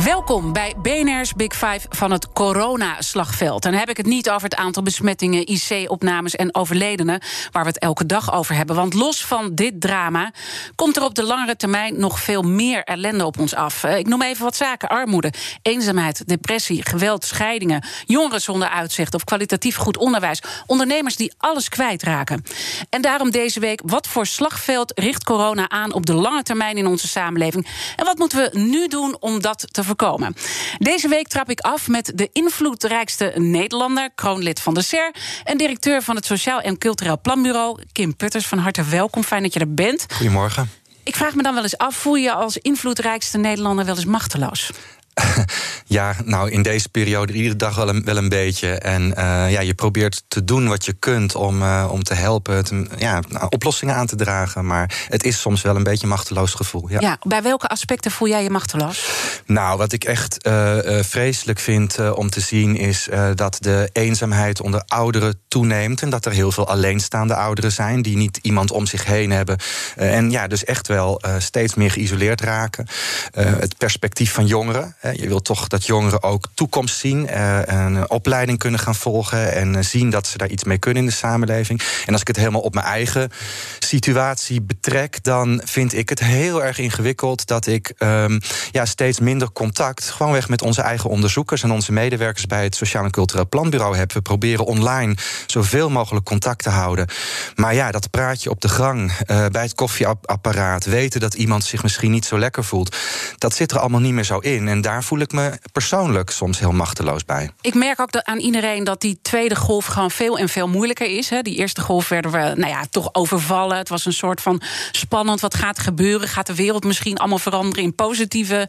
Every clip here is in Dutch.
Welkom bij BNR's Big Five van het coronaslagveld. Dan heb ik het niet over het aantal besmettingen, IC-opnames en overledenen, waar we het elke dag over hebben. Want los van dit drama komt er op de langere termijn nog veel meer ellende op ons af. Eh, ik noem even wat zaken: armoede, eenzaamheid, depressie, geweld, scheidingen, jongeren zonder uitzicht of kwalitatief goed onderwijs, ondernemers die alles kwijtraken. En daarom deze week: wat voor slagveld richt corona aan op de lange termijn in onze samenleving? En wat moeten we nu doen om dat te voorkomen. Deze week trap ik af met de invloedrijkste Nederlander, kroonlid van de SER en directeur van het Sociaal en Cultureel Planbureau, Kim Putters. Van harte welkom, fijn dat je er bent. Goedemorgen. Ik vraag me dan wel eens af, voel je als invloedrijkste Nederlander wel eens machteloos? Ja, nou in deze periode iedere dag wel een, wel een beetje. En uh, ja, je probeert te doen wat je kunt om, uh, om te helpen, te, ja, nou, oplossingen aan te dragen. Maar het is soms wel een beetje een machteloos gevoel. Ja. ja bij welke aspecten voel jij je machteloos? Nou, wat ik echt uh, vreselijk vind om te zien is dat de eenzaamheid onder ouderen toeneemt. En dat er heel veel alleenstaande ouderen zijn die niet iemand om zich heen hebben. en ja, dus echt wel steeds meer geïsoleerd raken. het perspectief van jongeren. Je wilt toch dat jongeren ook toekomst zien, uh, een opleiding kunnen gaan volgen en uh, zien dat ze daar iets mee kunnen in de samenleving. En als ik het helemaal op mijn eigen situatie betrek, dan vind ik het heel erg ingewikkeld dat ik um, ja, steeds minder contact, gewoonweg met onze eigen onderzoekers en onze medewerkers bij het Sociaal en Cultureel Planbureau heb. We proberen online zoveel mogelijk contact te houden. Maar ja, dat praatje op de gang, uh, bij het koffieapparaat, weten dat iemand zich misschien niet zo lekker voelt, dat zit er allemaal niet meer zo in. En daar voel ik me persoonlijk soms heel machteloos bij. Ik merk ook aan iedereen dat die tweede golf gewoon veel en veel moeilijker is. Hè. Die eerste golf werden we nou ja, toch overvallen. Het was een soort van spannend. Wat gaat er gebeuren? Gaat de wereld misschien allemaal veranderen in positieve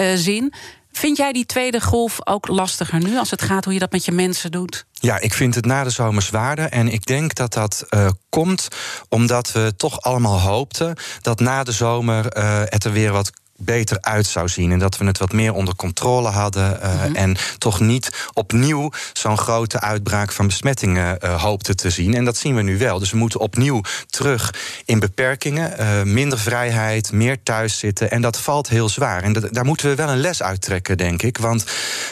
uh, zin? Vind jij die tweede golf ook lastiger nu als het gaat hoe je dat met je mensen doet? Ja, ik vind het na de zomer zwaarder. En ik denk dat dat uh, komt omdat we toch allemaal hoopten dat na de zomer uh, het er weer wat beter uit zou zien. En dat we het wat meer onder controle hadden. Uh, mm-hmm. En toch niet opnieuw zo'n grote uitbraak van besmettingen uh, hoopten te zien. En dat zien we nu wel. Dus we moeten opnieuw terug in beperkingen. Uh, minder vrijheid, meer thuiszitten. En dat valt heel zwaar. En dat, daar moeten we wel een les uit trekken, denk ik. Want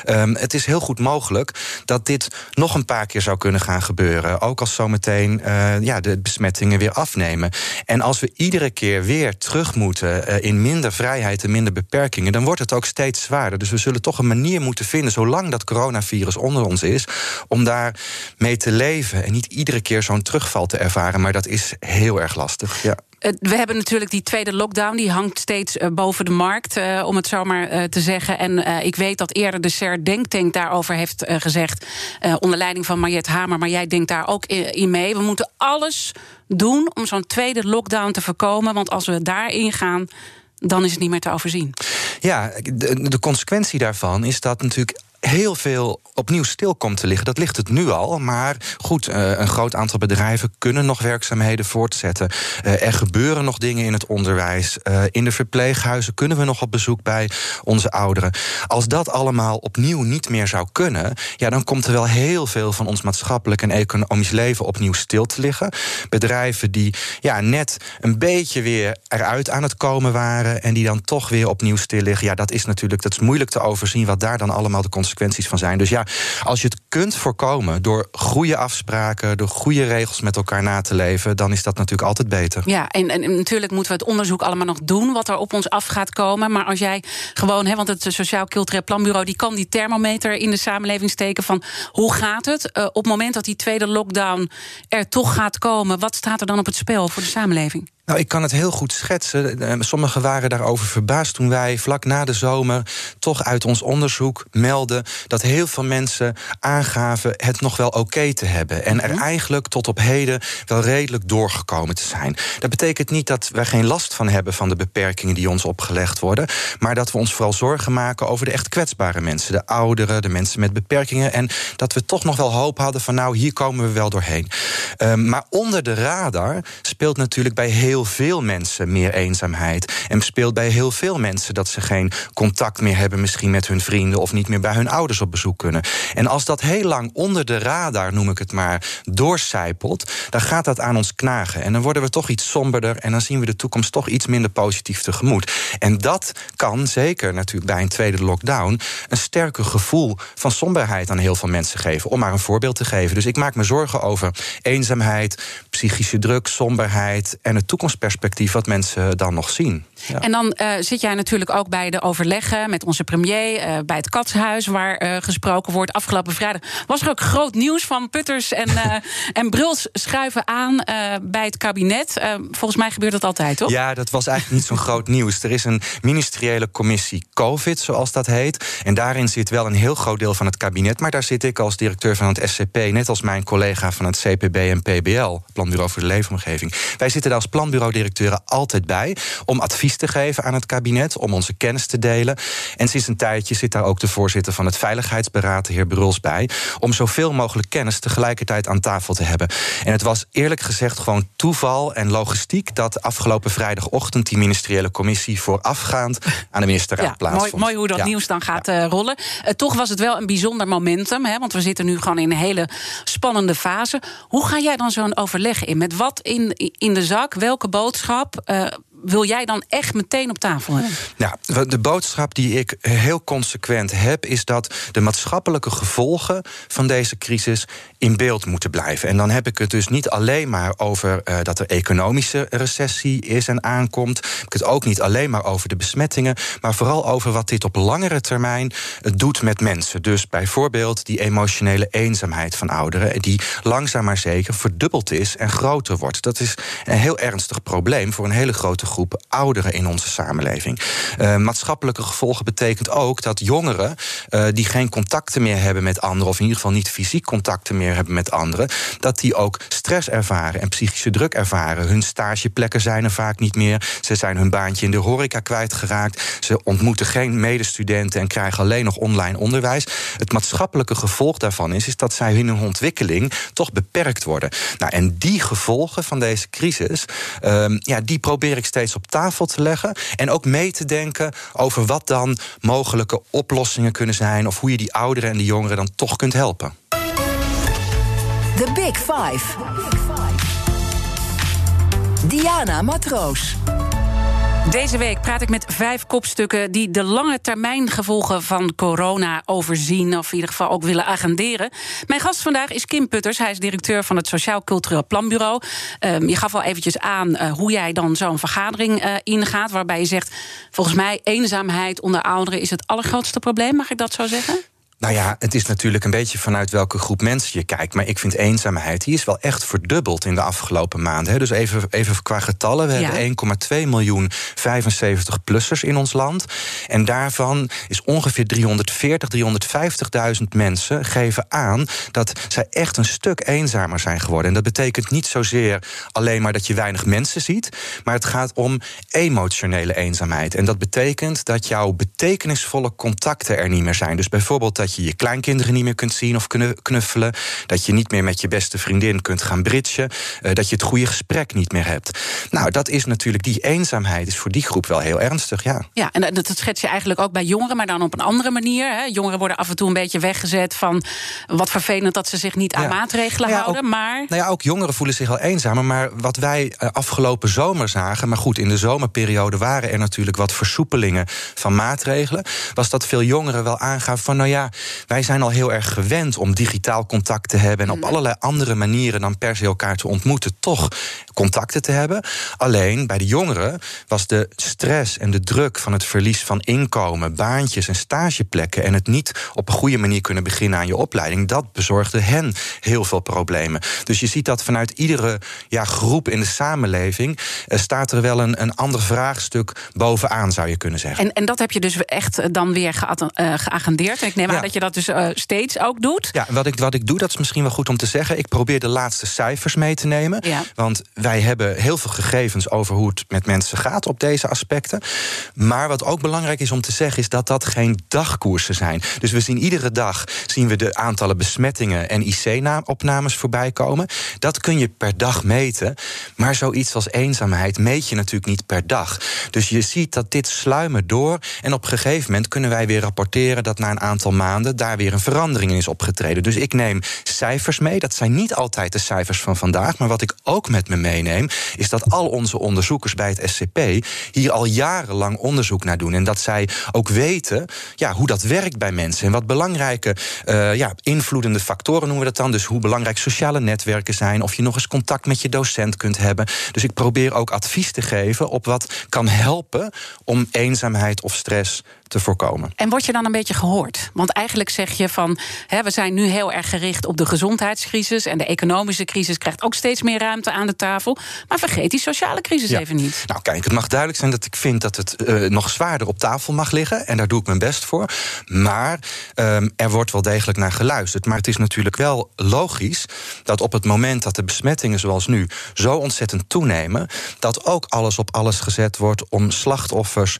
um, het is heel goed mogelijk dat dit nog een paar keer zou kunnen gaan gebeuren. Ook als zometeen ja, de besmettingen weer afnemen. En als we iedere keer weer terug moeten in minder vrijheid en minder beperkingen, dan wordt het ook steeds zwaarder. Dus we zullen toch een manier moeten vinden, zolang dat coronavirus onder ons is, om daar mee te leven en niet iedere keer zo'n terugval te ervaren. Maar dat is heel erg lastig. Ja. We hebben natuurlijk die tweede lockdown, die hangt steeds boven de markt, uh, om het zo maar te zeggen. En ik weet dat eerder de SER Denktank daarover heeft gezegd, onder leiding van Mariette Hamer, maar jij denkt daar ook in mee. We moeten alles doen om zo'n tweede lockdown te voorkomen, want als we daarin gaan, dan is het niet meer te overzien. Ja, de, consequentie daarvan is dat natuurlijk heel veel opnieuw stil komt te liggen. Dat ligt het nu al. Maar goed, uh, een groot aantal bedrijven kunnen nog werkzaamheden voortzetten. Uh, er gebeuren nog dingen in het onderwijs. Uh, in de verpleeghuizen kunnen we nog op bezoek bij onze ouderen. Als dat allemaal opnieuw niet meer zou kunnen, ja, dan komt er wel heel veel van ons maatschappelijk en economisch leven opnieuw stil te liggen. Bedrijven die ja, net een beetje weer eruit aan het komen waren en die dan toch weer opnieuw stil liggen. Ja, dat is natuurlijk dat is moeilijk te overzien wat daar dan allemaal de consequenties consequenties van zijn. Dus ja, als je het kunt voorkomen door goede afspraken, door goede regels met elkaar na te leven, dan is dat natuurlijk altijd beter. Ja, en, en natuurlijk moeten we het onderzoek allemaal nog doen wat er op ons af gaat komen. Maar als jij gewoon, hè, want het Sociaal Cultureel Planbureau die kan die thermometer in de samenleving steken van hoe gaat het? Uh, op het moment dat die tweede lockdown er toch gaat komen, wat staat er dan op het spel voor de samenleving? Nou, ik kan het heel goed schetsen. Eh, sommigen waren daarover verbaasd toen wij vlak na de zomer toch uit ons onderzoek melden dat heel veel mensen aangaven het nog wel oké te hebben. En er mhm. eigenlijk tot op heden wel redelijk doorgekomen te zijn. Dat betekent niet dat wij geen last van hebben van de beperkingen die ons opgelegd worden. Maar dat we ons vooral zorgen maken over de echt kwetsbare mensen. De ouderen, de mensen met beperkingen. En dat we toch nog wel hoop hadden van nou, hier komen we wel doorheen. Ehm, maar onder de radar speelt natuurlijk bij heel heel veel mensen meer eenzaamheid. En speelt bij heel veel mensen dat ze geen contact meer hebben, misschien met hun vrienden of niet meer bij hun ouders op bezoek kunnen. En als dat heel lang onder de radar, noem ik het maar, doorcijpelt, dan gaat dat aan ons knagen. En dan worden we toch iets somberder en dan zien we de toekomst toch iets minder positief tegemoet. En dat kan zeker natuurlijk bij een tweede lockdown een sterker gevoel van somberheid aan heel veel mensen geven. Om maar een voorbeeld te geven. Dus ik maak me zorgen over eenzaamheid, psychische druk, somberheid en het toekomst toekomstperspectief wat mensen dan nog zien. Ja. En dan uh, zit jij natuurlijk ook bij de overleggen met onze premier, uh, bij het Katshuis, waar uh, gesproken wordt. Afgelopen vrijdag was er ook groot nieuws van Putters en, en Bruls schuiven aan bij het kabinet. volgens mij gebeurt dat altijd, toch? Ja, dat was eigenlijk niet zo'n groot nieuws. Er is een ministeriële commissie COVID, zoals dat heet. En daarin zit wel een heel groot deel van het kabinet. Maar daar zit ik als directeur van het SCP, net als mijn collega van het CPB en PBL, Planbureau voor de Leefomgeving. Wij zitten daar als planbureau-directeuren altijd bij om advies te geven aan het kabinet, om onze kennis te delen. En sinds een tijdje zit daar ook de voorzitter van het Veiligheidsberaad, de heer Bruls, bij. Om zoveel mogelijk kennis tegelijkertijd aan tafel te hebben. En het was eerlijk gezegd gewoon toeval en logistiek dat afgelopen vrijdagochtend die ministeriële commissie voorafgaand aan de ministerraad ja, plaatsvond. Mooi, mooi hoe dat nieuws dan gaat uh, rollen. Uh, toch was het wel een bijzonder momentum, hè, want we zitten nu gewoon in een hele spannende fase. Hoe ga jij dan zo'n overleg in? Met wat in, in de zak? Welke boodschap? Wil jij dan echt meteen op tafel hebben? Ja, de boodschap die ik heel consequent heb, is dat de maatschappelijke gevolgen van deze crisis in beeld moeten blijven. En dan heb ik het dus niet alleen maar over uh, dat er economische recessie is en aankomt. Ik heb het ook niet alleen maar over de besmettingen, maar vooral over wat dit op langere termijn uh, doet met mensen. Dus bijvoorbeeld die emotionele eenzaamheid van ouderen, die langzaam maar zeker verdubbeld is en groter wordt. Dat is een heel ernstig probleem voor een hele grote groep ouderen in onze samenleving. Uh, maatschappelijke gevolgen betekent ook dat jongeren uh, die geen contacten meer hebben met anderen, of in ieder geval niet fysiek contacten meer hebben met anderen, dat die ook stress ervaren en psychische druk ervaren. Hun stageplekken zijn er vaak niet meer. Ze zijn hun baantje in de horeca kwijtgeraakt. Ze ontmoeten geen medestudenten en krijgen alleen nog online onderwijs. Het maatschappelijke gevolg daarvan is, is dat zij in hun ontwikkeling toch beperkt worden. Nou, en die gevolgen van deze crisis, uh, ja, die probeer ik steeds op tafel te leggen. En ook mee te denken over wat dan mogelijke oplossingen kunnen zijn. Of hoe je die ouderen en die jongeren dan toch kunt helpen. The Big Five. Diana Matroos. Deze week praat ik met vijf kopstukken die de lange termijn gevolgen van corona overzien, of in ieder geval ook willen agenderen. Mijn gast vandaag is Kim Putters. Hij is directeur van het Sociaal Cultureel Planbureau. Um, je gaf al eventjes aan uh, hoe jij dan zo'n vergadering uh, ingaat, waarbij je zegt: volgens mij eenzaamheid onder ouderen is het allergrootste probleem. Mag ik dat zo zeggen? Nou ja, het is natuurlijk een beetje vanuit welke groep mensen je kijkt. Maar ik vind eenzaamheid, die is wel echt verdubbeld in de afgelopen maanden. Dus even, even qua getallen. We hebben 1,2 miljoen 75-plussers in ons land. En daarvan is ongeveer 340, 350.000 mensen geven aan... dat zij echt een stuk eenzamer zijn geworden. En dat betekent niet zozeer alleen maar dat je weinig mensen ziet... maar het gaat om emotionele eenzaamheid. En dat betekent dat jouw betekenisvolle contacten er niet meer zijn. Dus bijvoorbeeld dat je je kleinkinderen niet meer kunt zien of kunnen knuffelen. Dat je niet meer met je beste vriendin kunt gaan bridgen. Uh, dat je het goede gesprek niet meer hebt. Nou, dat is natuurlijk, die eenzaamheid is voor die groep wel heel ernstig, ja. Ja, en dat schets je eigenlijk ook bij jongeren, maar dan op een andere manier. Hè. Jongeren worden af en toe een beetje weggezet van wat vervelend dat ze zich niet aan maatregelen nou ja, houden. Ook, maar... Nou ja, ook jongeren voelen zich al eenzamer. Maar wat wij uh, afgelopen zomer zagen, maar goed, in de zomerperiode waren er natuurlijk wat versoepelingen van maatregelen. Was dat veel jongeren wel aangaven van, nou ja, wij zijn al heel erg gewend om digitaal contact te hebben en op mm. allerlei andere manieren dan per se elkaar te ontmoeten, toch contacten te hebben. Alleen bij de jongeren was de stress en de druk van het verlies van inkomen, baantjes en stageplekken en het niet op een goede manier kunnen beginnen aan je opleiding, dat bezorgde hen heel veel problemen. Dus je ziet dat vanuit iedere ja, groep in de samenleving uh, staat er wel een, een ander vraagstuk bovenaan, zou je kunnen zeggen. En, en dat heb je dus echt dan weer uh, geagendeerd. En ik neem aan dat je dat dus uh, steeds ook doet. Ja, wat ik, wat ik doe, dat is misschien wel goed om te zeggen. Ik probeer de laatste cijfers mee te nemen. Ja. Want wij hebben heel veel gegevens over hoe het met mensen gaat op deze aspecten. Maar wat ook belangrijk is om te zeggen, is dat dat geen dagkoersen zijn. Dus we zien iedere dag zien we de aantallen besmettingen en IC-opnames voorbij komen. Dat kun je per dag meten. Maar zoiets als eenzaamheid meet je natuurlijk niet per dag. Dus je ziet dat dit sluimen door. En op een gegeven moment kunnen wij weer rapporteren dat na een aantal maanden daar weer een verandering in is opgetreden. Dus ik neem cijfers mee. Dat zijn niet altijd de cijfers van vandaag. Maar wat ik ook met me meeneem, is dat al onze onderzoekers bij het SCP hier al jarenlang onderzoek naar doen. En dat zij ook weten ja, hoe dat werkt bij mensen. En wat belangrijke uh, ja, invloedende factoren noemen we dat dan. Dus hoe belangrijk sociale netwerken zijn. Of je nog eens contact met je docent kunt hebben. Dus ik probeer ook advies te geven op wat kan helpen om eenzaamheid of stress te voorkomen. En word je dan een beetje gehoord? Want eigenlijk zeg je van hè, we zijn nu heel erg gericht op de gezondheidscrisis en de economische crisis krijgt ook steeds meer ruimte aan de tafel. Maar vergeet die sociale crisis even niet. Nou, kijk, het mag duidelijk zijn dat ik vind dat het uh, nog zwaarder op tafel mag liggen. En daar doe ik mijn best voor. Maar um, er wordt wel degelijk naar geluisterd. Maar het is natuurlijk wel logisch dat op het moment dat de besmettingen zoals nu zo ontzettend toenemen, dat ook alles op alles gezet wordt om slachtoffers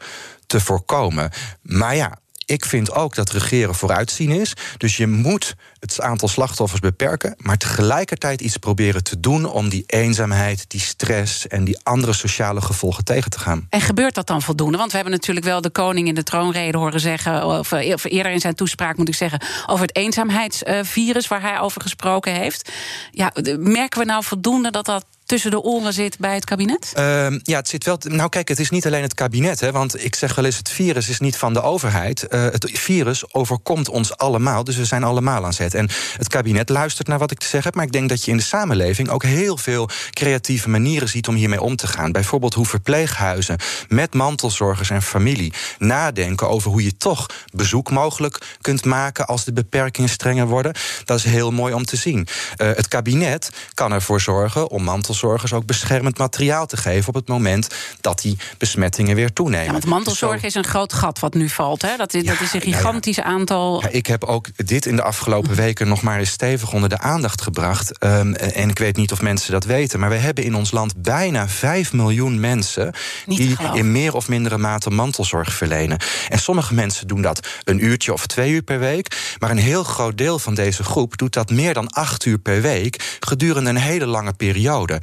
te voorkomen. Maar ja, ik vind ook dat regeren vooruitzien is. Dus je moet het aantal slachtoffers beperken, maar tegelijkertijd iets proberen te doen om die eenzaamheid, die stress en die andere sociale gevolgen tegen te gaan. En gebeurt dat dan voldoende? Want we hebben natuurlijk wel de koning in de troonrede horen zeggen, of, of eerder in zijn toespraak moet ik zeggen, over het eenzaamheidsvirus waar hij over gesproken heeft. Ja, merken we nou voldoende dat dat tussen de oren zit bij het kabinet? Uh, ja, het zit wel. Nou, kijk, het is niet alleen het kabinet. Hè, want ik zeg wel eens: het virus is niet van de overheid. Uh, het virus overkomt ons allemaal. Dus we zijn allemaal aan zet. En het kabinet luistert naar wat ik te zeggen heb. Maar ik denk dat je in de samenleving ook heel veel creatieve manieren ziet om hiermee om te gaan. Bijvoorbeeld hoe verpleeghuizen met mantelzorgers en familie nadenken over hoe je toch bezoek mogelijk kunt maken als de beperkingen strenger worden. Dat is heel mooi om te zien. Uh, het kabinet kan ervoor zorgen om mantelzorgers mantelzorgers ook beschermend materiaal te geven op het moment dat die besmettingen weer toenemen. Ja, want mantelzorg is een groot gat wat nu valt. Hè? Dat, is, dat is een gigantisch aantal. Ja, ik heb ook dit in de afgelopen weken nog maar eens stevig onder de aandacht gebracht. Um, en ik weet niet of mensen dat weten, maar we hebben in ons land bijna 5 miljoen mensen die in meer of mindere mate mantelzorg verlenen. En sommige mensen doen dat een uurtje of twee uur per week. Maar een heel groot deel van deze groep doet dat meer dan acht uur per week gedurende een hele lange periode.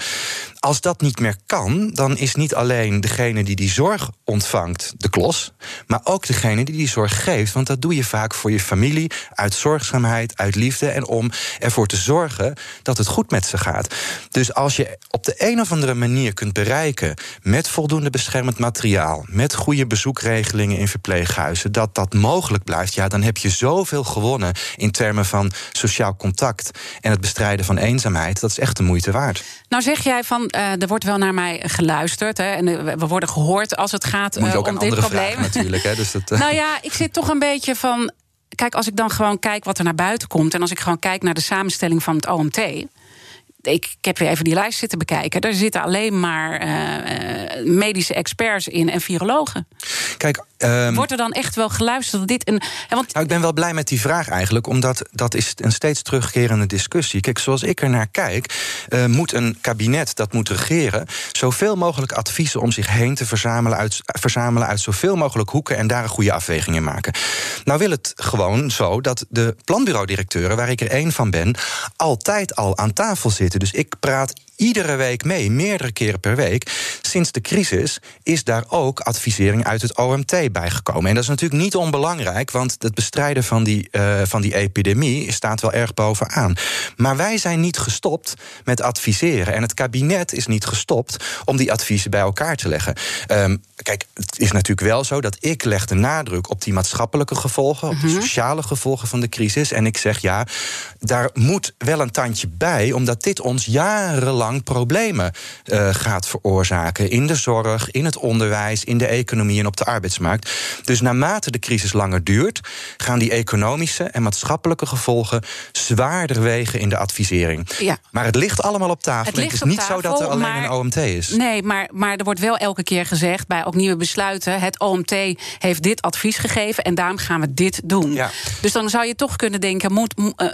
Als dat niet meer kan, dan is niet alleen degene die die zorg ontvangt de klos, maar ook degene die die zorg geeft. Want dat doe je vaak voor je familie, uit zorgzaamheid, uit liefde en om ervoor te zorgen dat het goed met ze gaat. Dus als je op de een of andere manier kunt bereiken met voldoende beschermend materiaal, met goede bezoekregelingen in verpleeghuizen, dat dat mogelijk blijft, ja, dan heb je zoveel gewonnen in termen van sociaal contact en het bestrijden van eenzaamheid. Dat is echt de moeite waard. Nou zeg jij van, er wordt wel naar mij geluisterd. Hè, en uh, we worden gehoord als het gaat uh, om dit probleem. natuurlijk. Hè, dus dat, nou ja, ik zit toch een beetje van... Kijk, als ik dan gewoon kijk wat er naar buiten komt... en als ik gewoon kijk naar de samenstelling van het OMT ik, heb weer even die lijst zitten bekijken. Daar zitten alleen maar uh, medische experts in en virologen. Kijk, um, Wordt er dan echt wel geluisterd? Dit een, want... Nou, ik ben wel blij met die vraag eigenlijk, omdat dat is een steeds terugkerende discussie. Kijk, zoals ik er naar kijk, uh, moet een kabinet dat moet regeren zoveel mogelijk adviezen om zich heen te verzamelen uit, verzamelen uit zoveel mogelijk hoeken en daar een goede afweging in maken. Nou wil het gewoon zo dat de planbureau-directeuren, waar ik er één van ben, altijd al aan tafel zitten. Dus ik praat iedere week mee, meerdere keren per week. Sinds de crisis is daar ook advisering uit het OMT bijgekomen. En dat is natuurlijk niet onbelangrijk, want het bestrijden van die, uh, van die epidemie staat wel erg bovenaan. Maar wij zijn niet gestopt met adviseren. En het kabinet is niet gestopt om die adviezen bij elkaar te leggen. Um, kijk, het is natuurlijk wel zo dat ik leg de nadruk op die maatschappelijke gevolgen, op de mhm. sociale gevolgen van de crisis. En ik zeg ja, daar moet wel een tandje bij, omdat dit ons jarenlang problemen uh, gaat veroorzaken in de zorg, in het onderwijs, in de economie en op de arbeidsmarkt. Dus naarmate de crisis langer duurt, gaan die economische en maatschappelijke gevolgen zwaarder wegen in de advisering. Ja. Maar het ligt allemaal op tafel. Het, het is niet zo dat er alleen een OMT is. Nee, maar, maar er wordt wel elke keer gezegd bij ook nieuwe besluiten: het OMT heeft dit advies gegeven en daarom gaan we dit doen. Ja. Dus dan zou je toch kunnen denken: moet, uh,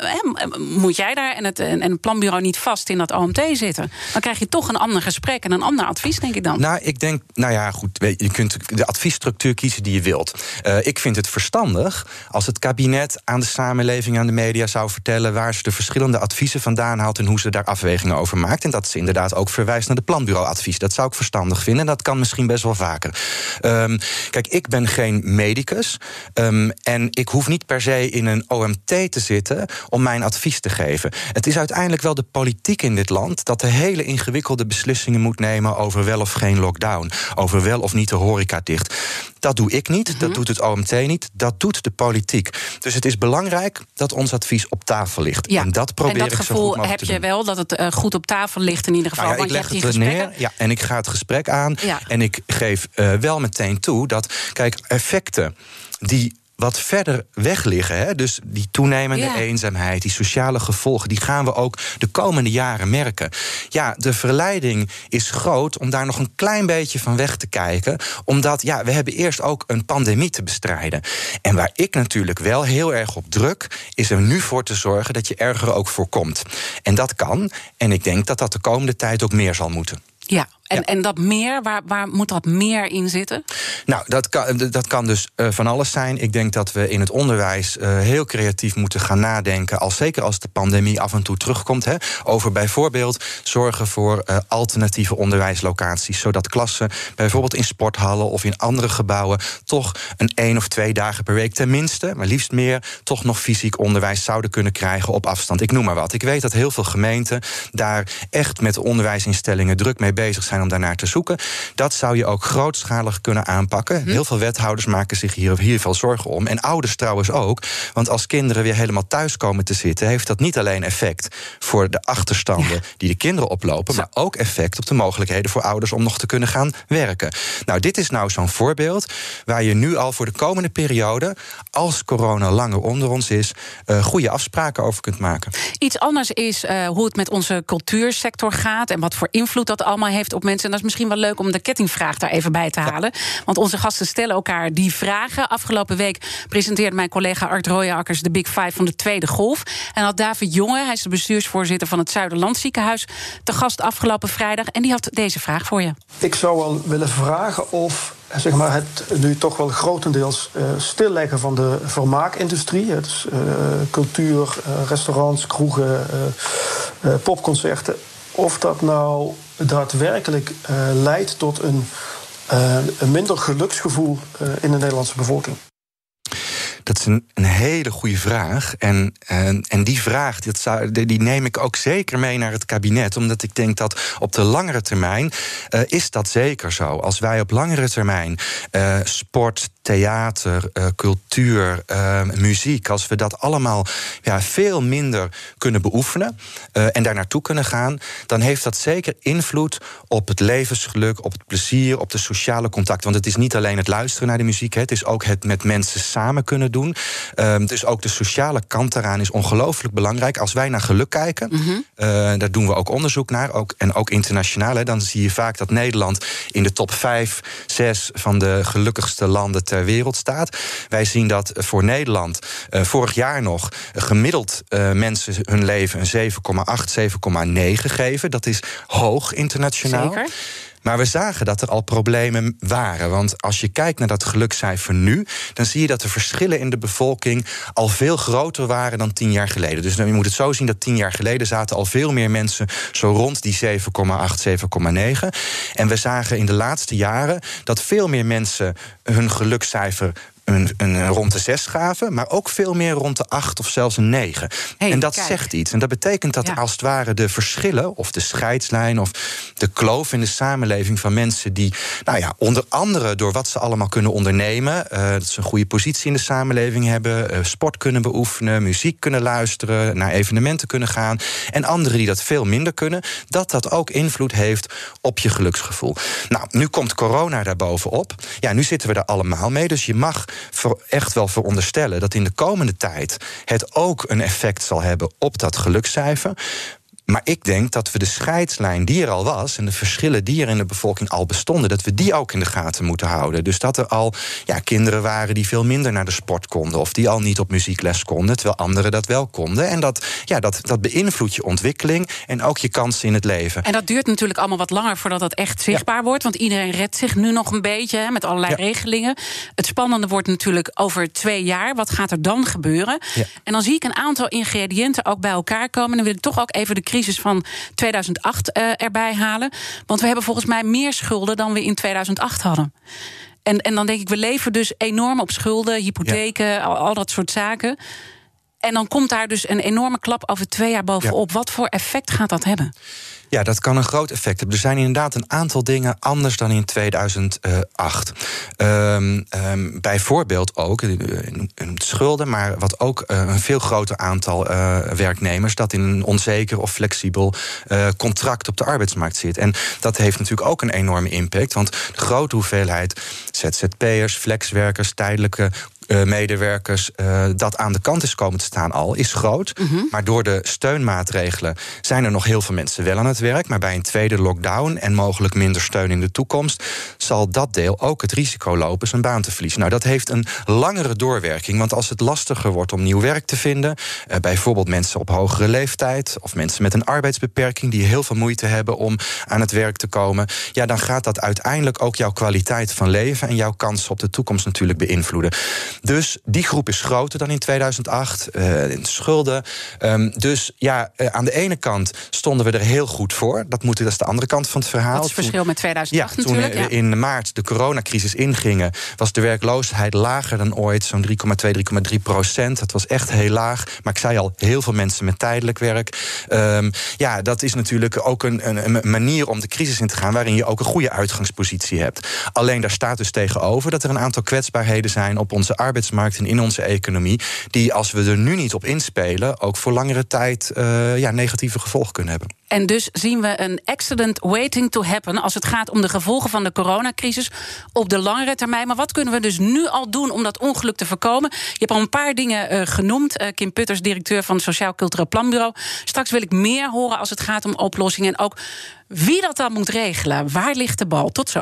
moet jij daar en het, en het planbureau niet vast in dat OMT zitten? Dan krijg je toch een ander gesprek en een ander advies, denk ik dan. Nou, ik denk, nou ja, goed, je kunt de adviesstructuur kiezen die je wilt. Uh, ik vind het verstandig als het kabinet aan de samenleving, aan de media zou vertellen waar ze de verschillende adviezen vandaan haalt en hoe ze daar afwegingen over maakt. En dat ze inderdaad ook verwijst naar de planbureauadvies. Dat zou ik verstandig vinden. En dat kan misschien best wel vaker. Um, kijk, ik ben geen medicus. Um, en ik hoef niet per se in een OMT te zitten om mijn advies te geven. Het is uiteindelijk wel de politiek in dit land dat de hele ingewikkelde beslissingen moet nemen over wel of geen lockdown. Over wel of niet de horeca dicht. Dat doe ik niet, dat mhm. doet het OMT niet, dat doet de politiek. Dus het is belangrijk dat ons advies op tafel ligt. Ja. En dat probeer en dat ik gevoel zo goed heb je wel, dat het uh, goed op tafel ligt in ieder geval. Nou ja, ik leg het neer ja, en ik ga het gesprek aan. Ja. En ik geef uh, wel meteen toe dat, kijk, effecten die wat verder weg liggen. Hè? Dus die toenemende eenzaamheid, die sociale gevolgen, die gaan we ook de komende jaren merken. Ja, de verleiding is groot om daar nog een klein beetje van weg te kijken. Omdat ja, we hebben eerst ook een pandemie te bestrijden. En waar ik natuurlijk wel heel erg op druk, is er nu voor te zorgen dat je erger ook voorkomt. En dat kan. En ik denk dat dat de komende tijd ook meer zal moeten. Ja, en, en dat meer, waar, waar moet dat meer in zitten? Nou, dat kan, dat kan dus uh, van alles zijn. Ik denk dat we in het onderwijs uh, heel creatief moeten gaan nadenken. Als, zeker als de pandemie af en toe terugkomt. Hè, over bijvoorbeeld zorgen voor uh, alternatieve onderwijslocaties. Zodat klassen bijvoorbeeld in sporthallen of in andere gebouwen. toch een één of twee dagen per week tenminste, maar liefst meer. toch nog fysiek onderwijs zouden kunnen krijgen op afstand. Ik noem maar wat. Ik weet dat heel veel gemeenten daar echt met onderwijsinstellingen druk mee bezig zijn om daarnaar te zoeken. Dat zou je ook grootschalig kunnen aanpakken. Hm. Heel veel wethouders maken zich hier, hier veel zorgen om. En ouders trouwens ook. Want als kinderen weer helemaal thuis komen te zitten, heeft dat niet alleen effect voor de achterstanden die de kinderen oplopen, maar ook effect op de mogelijkheden voor ouders om nog te kunnen gaan werken. Nou, dit is nou zo'n voorbeeld waar je nu al voor de komende periode, als corona langer onder ons is, uh, goede afspraken over kunt maken. Iets anders is uh, hoe het met onze cultuursector gaat en wat voor invloed dat allemaal heeft op mensen. En dat is misschien wel leuk om de kettingvraag daar even bij te halen. Want onze gasten stellen elkaar die vragen. Afgelopen week presenteerde mijn collega Art Rooijakkers de Big Five van de tweede golf. En had David Jonge, hij is de bestuursvoorzitter van het Zuiderland Ziekenhuis, te gast afgelopen vrijdag. En die had deze vraag voor je. Ik zou wel willen vragen of zeg maar, het nu toch wel grotendeels uh, stilleggen van de vermaakindustrie. Dus uh, cultuur, uh, restaurants, kroegen, popconcerten. Of dat nou daadwerkelijk uh, leidt tot een, uh, een minder geluksgevoel uh, in de Nederlandse bevolking? Dat is een, hele goede vraag. En, en, en die vraag dat zou, die neem ik ook zeker mee naar het kabinet. Omdat ik denk dat op de langere termijn is dat zeker zo. Als wij op langere termijn sport, theater, uh, cultuur, muziek, als we dat allemaal ja, veel minder kunnen beoefenen en daar naartoe kunnen gaan, dan heeft dat zeker invloed op het levensgeluk, op het plezier, op de sociale contact. Want het is niet alleen het luisteren naar de muziek, het is ook het met mensen samen kunnen doen. Um, dus ook de sociale kant daaraan is ongelooflijk belangrijk. Als wij naar geluk kijken, mm -hmm. daar doen we ook onderzoek naar, ook, en ook internationaal. Hè, dan zie je vaak dat Nederland in de top 5, 6 van de gelukkigste landen ter wereld staat. Wij zien dat voor Nederland uh, vorig jaar nog gemiddeld uh, mensen hun leven een 7,8, 7,9 geven. Dat is hoog internationaal. Zeker. Maar we zagen dat er al problemen waren. Want als je kijkt naar dat gelukscijfer nu, dan zie je dat de verschillen in de bevolking al veel groter waren dan tien jaar geleden. Dus je moet het zo zien dat tien jaar geleden zaten al veel meer mensen zo rond die 7,8, 7,9. En we zagen in de laatste jaren dat veel meer mensen hun gelukscijfer een, een, rond de zes gaven, maar ook veel meer rond de acht of zelfs een negen. en dat zegt iets. En dat betekent dat als het ware de verschillen, of de scheidslijn, of de kloof in de samenleving van mensen die, nou ja, onder andere door wat ze allemaal kunnen ondernemen, uh, dat ze een goede positie in de samenleving hebben, uh, sport kunnen beoefenen, muziek kunnen luisteren, naar evenementen kunnen gaan, en anderen die dat veel minder kunnen, dat dat ook invloed heeft op je geluksgevoel. Nou, nu komt corona daarbovenop. Ja, nu zitten we er allemaal mee, dus je mag echt wel veronderstellen dat in de komende tijd het ook een effect zal hebben op dat gelukscijfer. Maar ik denk dat we de scheidslijn die er al was en de verschillen die er in de bevolking al bestonden, dat we die ook in de gaten moeten houden. Dus dat er al ja, kinderen waren die veel minder naar de sport konden of die al niet op muziekles konden, terwijl anderen dat wel konden. En dat, ja, dat, dat beïnvloedt je ontwikkeling en ook je kansen in het leven. En dat duurt natuurlijk allemaal wat langer voordat dat echt zichtbaar wordt, want iedereen redt zich nu nog een beetje hè, met allerlei regelingen. Het spannende wordt natuurlijk over twee jaar. Wat gaat er dan gebeuren? En dan zie ik een aantal ingrediënten ook bij elkaar komen. En dan wil ik toch ook even de crisis van 2008 uh, eh, erbij halen. Want we hebben volgens mij meer schulden dan we in 2008 hadden. En, en dan denk ik, we leven dus enorm op schulden, hypotheken, al, al, dat soort zaken. En dan komt daar dus een enorme klap over twee jaar bovenop. Wat voor effect gaat dat hebben? Ja, dat kan een groot effect hebben. Er zijn inderdaad een aantal dingen anders dan in 2008. Um, um, bijvoorbeeld ook een, schulden, maar wat ook uh, een veel groter aantal werknemers dat in een onzeker of flexibel contract op de arbeidsmarkt zit. En dat heeft natuurlijk ook een enorme impact, want de grote hoeveelheid ZZP'ers, flexwerkers, tijdelijke medewerkers uh, dat aan de kant is komen te staan al, is groot. Mhm. Maar door de steunmaatregelen zijn er nog heel veel mensen wel aan het werk. Maar bij een tweede lockdown en mogelijk minder steun in de toekomst, zal dat deel ook het risico lopen zijn baan te verliezen. Nou, dat heeft een langere doorwerking. Want als het lastiger wordt om nieuw werk te vinden, uh, bijvoorbeeld mensen op hogere leeftijd of mensen met een arbeidsbeperking die heel veel moeite hebben om aan het werk te komen, ja, dan gaat dat uiteindelijk ook jouw kwaliteit van leven en jouw kansen op de toekomst natuurlijk beïnvloeden. Dus die groep is groter dan in 2008. Uh, in schulden. Um, dus ja, uh, aan de ene kant stonden we er heel goed voor. Dat, moet, dat is de andere kant van het verhaal. Wat is het verschil met 2008 ja, natuurlijk? Toen ja. in maart de coronacrisis ingingen... was de werkloosheid lager dan ooit. Zo'n 3,2, 3,3 procent. Dat was echt heel laag. Maar ik zei al, heel veel mensen met tijdelijk werk. Um, ja, dat is natuurlijk ook een, een, een manier om de crisis in te gaan... waarin je ook een goede uitgangspositie hebt. Alleen daar staat dus tegenover dat er een aantal kwetsbaarheden zijn... op onze arbeidsmarkt en in onze economie. die als we er nu niet op inspelen. ook voor langere tijd uh, ja, negatieve gevolgen kunnen hebben. En dus zien we een accident waiting to happen als het gaat om de gevolgen van de coronacrisis op de langere termijn. Maar wat kunnen we dus nu al doen om dat ongeluk te voorkomen? Je hebt al een paar dingen uh, genoemd. Uh, Kim Putters, directeur van het Sociaal Cultureel Planbureau. Straks wil ik meer horen als het gaat om oplossingen en ook wie dat dan moet regelen. Waar ligt de bal? Tot zo.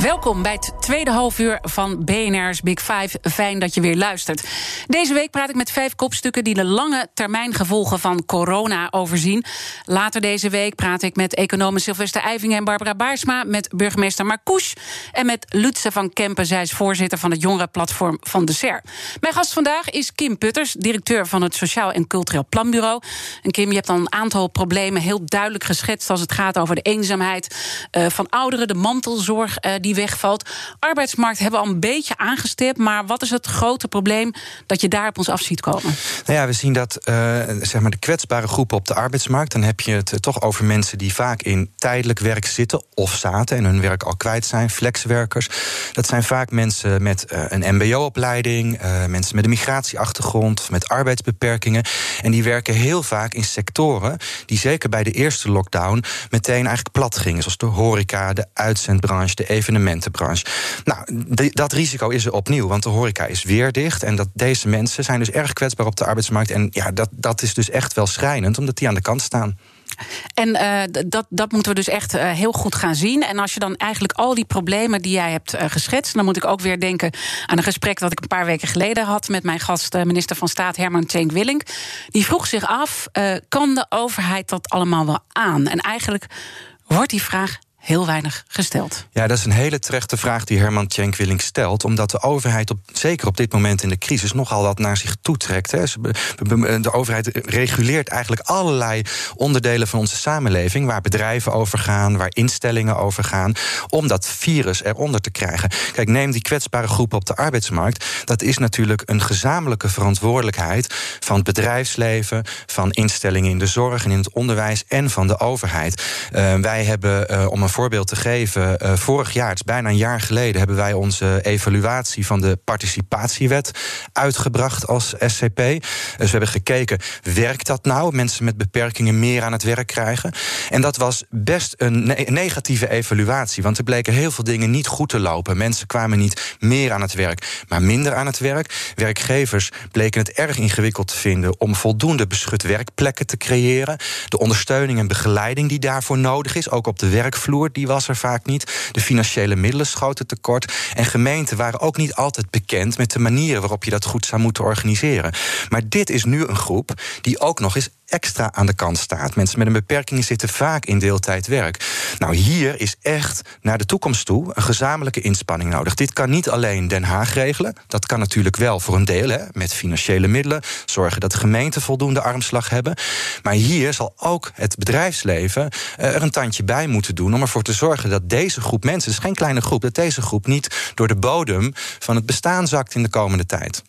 Welkom bij het tweede halfuur van BNR's Big Five. Fijn dat je weer luistert. Deze week praat ik met vijf kopstukken die de lange termijn gevolgen van corona overzien. Later deze week praat ik met economen Sylvester Eivingen en Barbara Baarsma, met burgemeester Marcouch en met Lutze van Kempen. Zij is voorzitter van het jongerenplatform van de SER. Mijn gast vandaag is Kim Putters, directeur van het Sociaal en Cultureel Planbureau. En Kim, je hebt al een aantal problemen heel duidelijk geschetst als het gaat over de eenzaamheid uh, van ouderen, de mantelzorg uh, die wegvalt. Arbeidsmarkt hebben we al een beetje aangestipt. Maar wat is het grote probleem dat je daar op ons af ziet komen? Nou ja, we zien dat uh, zeg maar de kwetsbare groepen op de arbeidsmarkt. Dan heb je het toch over mensen die vaak in tijdelijk werk zitten of zaten en hun werk al kwijt zijn. Flexwerkers. Dat zijn vaak mensen met uh, een MBO-opleiding, mensen met een migratieachtergrond, met arbeidsbeperkingen. En die werken heel vaak in sectoren die zeker bij de eerste lockdown meteen eigenlijk plat gingen. Zoals de horeca, de uitzendbranche, de evenementen evenementenbranche. Nou, dat risico is er opnieuw, want de horeca is weer dicht. En dat deze mensen zijn dus erg kwetsbaar op de arbeidsmarkt. En ja, dat, dat is dus echt wel schrijnend, omdat die aan de kant staan. En uh, dat, dat moeten we dus echt uh, heel goed gaan zien. En als je dan eigenlijk al die problemen die jij hebt uh, geschetst, dan moet ik ook weer denken aan een gesprek dat ik een paar weken geleden had met mijn gast, minister van Staat Herman Tjenk Willink. Die vroeg zich af: kan de overheid dat allemaal wel aan? En eigenlijk wordt die vraag heel weinig gesteld. Ja, dat is een hele terechte vraag die Herman Tjenkwilling stelt. Omdat de overheid, op, zeker op dit moment in de crisis, nogal wat naar zich toetrekt. Hè. De overheid reguleert eigenlijk allerlei onderdelen van onze samenleving. Waar bedrijven over gaan, waar instellingen over gaan. Om dat virus eronder te krijgen. Kijk, neem die kwetsbare groepen op de arbeidsmarkt. Dat is natuurlijk een gezamenlijke verantwoordelijkheid van het bedrijfsleven, van instellingen in de zorg en in het onderwijs en van de overheid. Uh, wij hebben, uh, om een voorbeeld te geven. Uh, vorig jaar, bijna een jaar geleden, hebben wij onze evaluatie van de participatiewet uitgebracht als SCP. Dus we hebben gekeken, werkt dat nou? Mensen met beperkingen meer aan het werk krijgen. En dat was best een ne negatieve evaluatie, want er bleken heel veel dingen niet goed te lopen. Mensen kwamen niet meer aan het werk, maar minder aan het werk. Werkgevers bleken het erg ingewikkeld te vinden om voldoende beschut werkplekken te creëren. De ondersteuning en begeleiding die daarvoor nodig is, ook op de werkvloer die was er vaak niet. De financiële middelen schoten tekort. En gemeenten waren ook niet altijd bekend met de manieren waarop je dat goed zou moeten organiseren. Maar dit is nu een groep die ook nog eens extra aan de kant staat. Mensen met een beperking zitten vaak in deeltijdwerk. Nou, hier is echt naar de toekomst toe een gezamenlijke inspanning nodig. Dit kan niet alleen Den Haag regelen. Dat kan natuurlijk wel voor een deel, hè, met financiële middelen. Zorgen dat gemeenten voldoende armslag hebben. Maar hier zal ook het bedrijfsleven eh, er een tandje bij moeten doen om ervoor te zorgen dat deze groep mensen, het is geen kleine groep, dat deze groep niet door de bodem van het bestaan zakt in de komende tijd.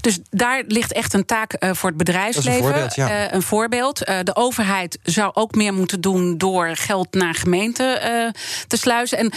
Dus daar ligt echt een taak uh, voor het bedrijfsleven. Een voorbeeld, ja. een voorbeeld. Uh, de overheid zou ook meer moeten doen door geld naar gemeenten te sluizen. En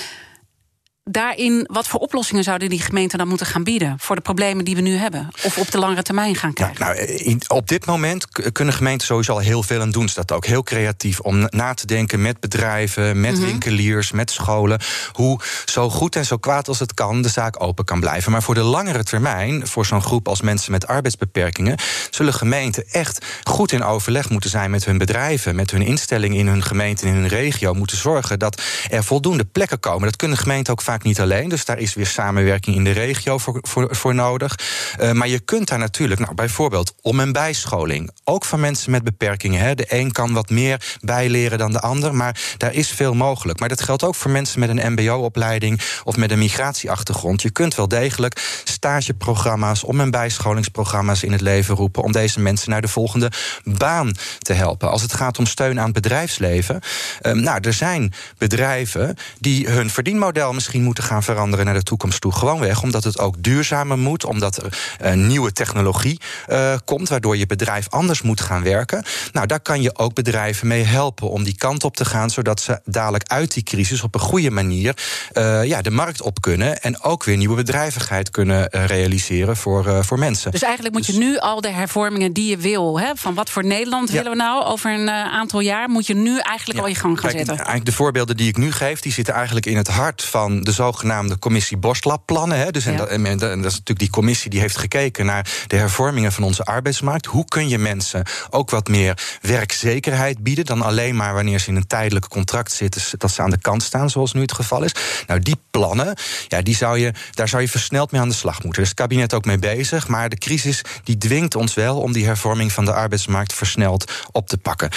daarin, wat voor oplossingen zouden die gemeenten dan moeten gaan bieden voor de problemen die we nu hebben? Of op de langere termijn gaan krijgen? nou, in, op dit moment kunnen gemeenten sowieso al heel veel aan doen. Ze dat ook heel creatief om na te denken met bedrijven, met mhm. winkeliers, met scholen. Hoe zo goed en zo kwaad als het kan de zaak open kan blijven. Maar voor de langere termijn, voor zo'n groep als mensen met arbeidsbeperkingen, zullen gemeenten echt goed in overleg moeten zijn met hun bedrijven, met hun instellingen in hun gemeente en in hun regio. Moeten zorgen dat er voldoende plekken komen. Dat kunnen gemeenten ook vaak niet alleen. Dus daar is weer samenwerking in de regio voor, voor, nodig. Uh, maar je kunt daar natuurlijk, nou, bijvoorbeeld om- en bijscholing. Ook van mensen met beperkingen. Hè. De een kan wat meer bijleren dan de ander. Maar daar is veel mogelijk. Maar dat geldt ook voor mensen met een MBO-opleiding of met een migratieachtergrond. Je kunt wel degelijk stageprogramma's, om- en bijscholingsprogramma's in het leven roepen. om deze mensen naar de volgende baan te helpen. Als het gaat om steun aan het bedrijfsleven. Uh, nou, er zijn bedrijven die hun verdienmodel misschien moeten gaan veranderen naar de toekomst toe. Gewoonweg omdat het ook duurzamer moet, omdat er uh, nieuwe technologie uh, komt, waardoor je bedrijf anders moet gaan werken. Nou, daar kan je ook bedrijven mee helpen om die kant op te gaan, zodat ze dadelijk uit die crisis op een goede manier uh, ja, de markt op kunnen en ook weer nieuwe bedrijvigheid kunnen realiseren voor, voor mensen. Dus eigenlijk moet je dus- nu al de hervormingen die je wil, hè, van wat voor Nederland willen we nou over een aantal jaar, moet je nu eigenlijk al je gang gaan Kijk, zetten. Eigenlijk de voorbeelden die ik nu geef, die zitten eigenlijk in het hart van de zogenaamde commissie Borstlab-plannen. Dus en, dat, en, dat, is natuurlijk die commissie die heeft gekeken naar de hervormingen van onze arbeidsmarkt. Hoe kun je mensen ook wat meer werkzekerheid bieden dan alleen maar wanneer ze in een tijdelijk contract zitten, dat ze aan de kant staan, zoals nu het geval is. Nou, die plannen, ja, die zou je, daar zou je versneld mee aan de slag moeten. Daar is het kabinet ook mee bezig. Maar de crisis die dwingt ons wel om die hervorming van de arbeidsmarkt versneld op te pakken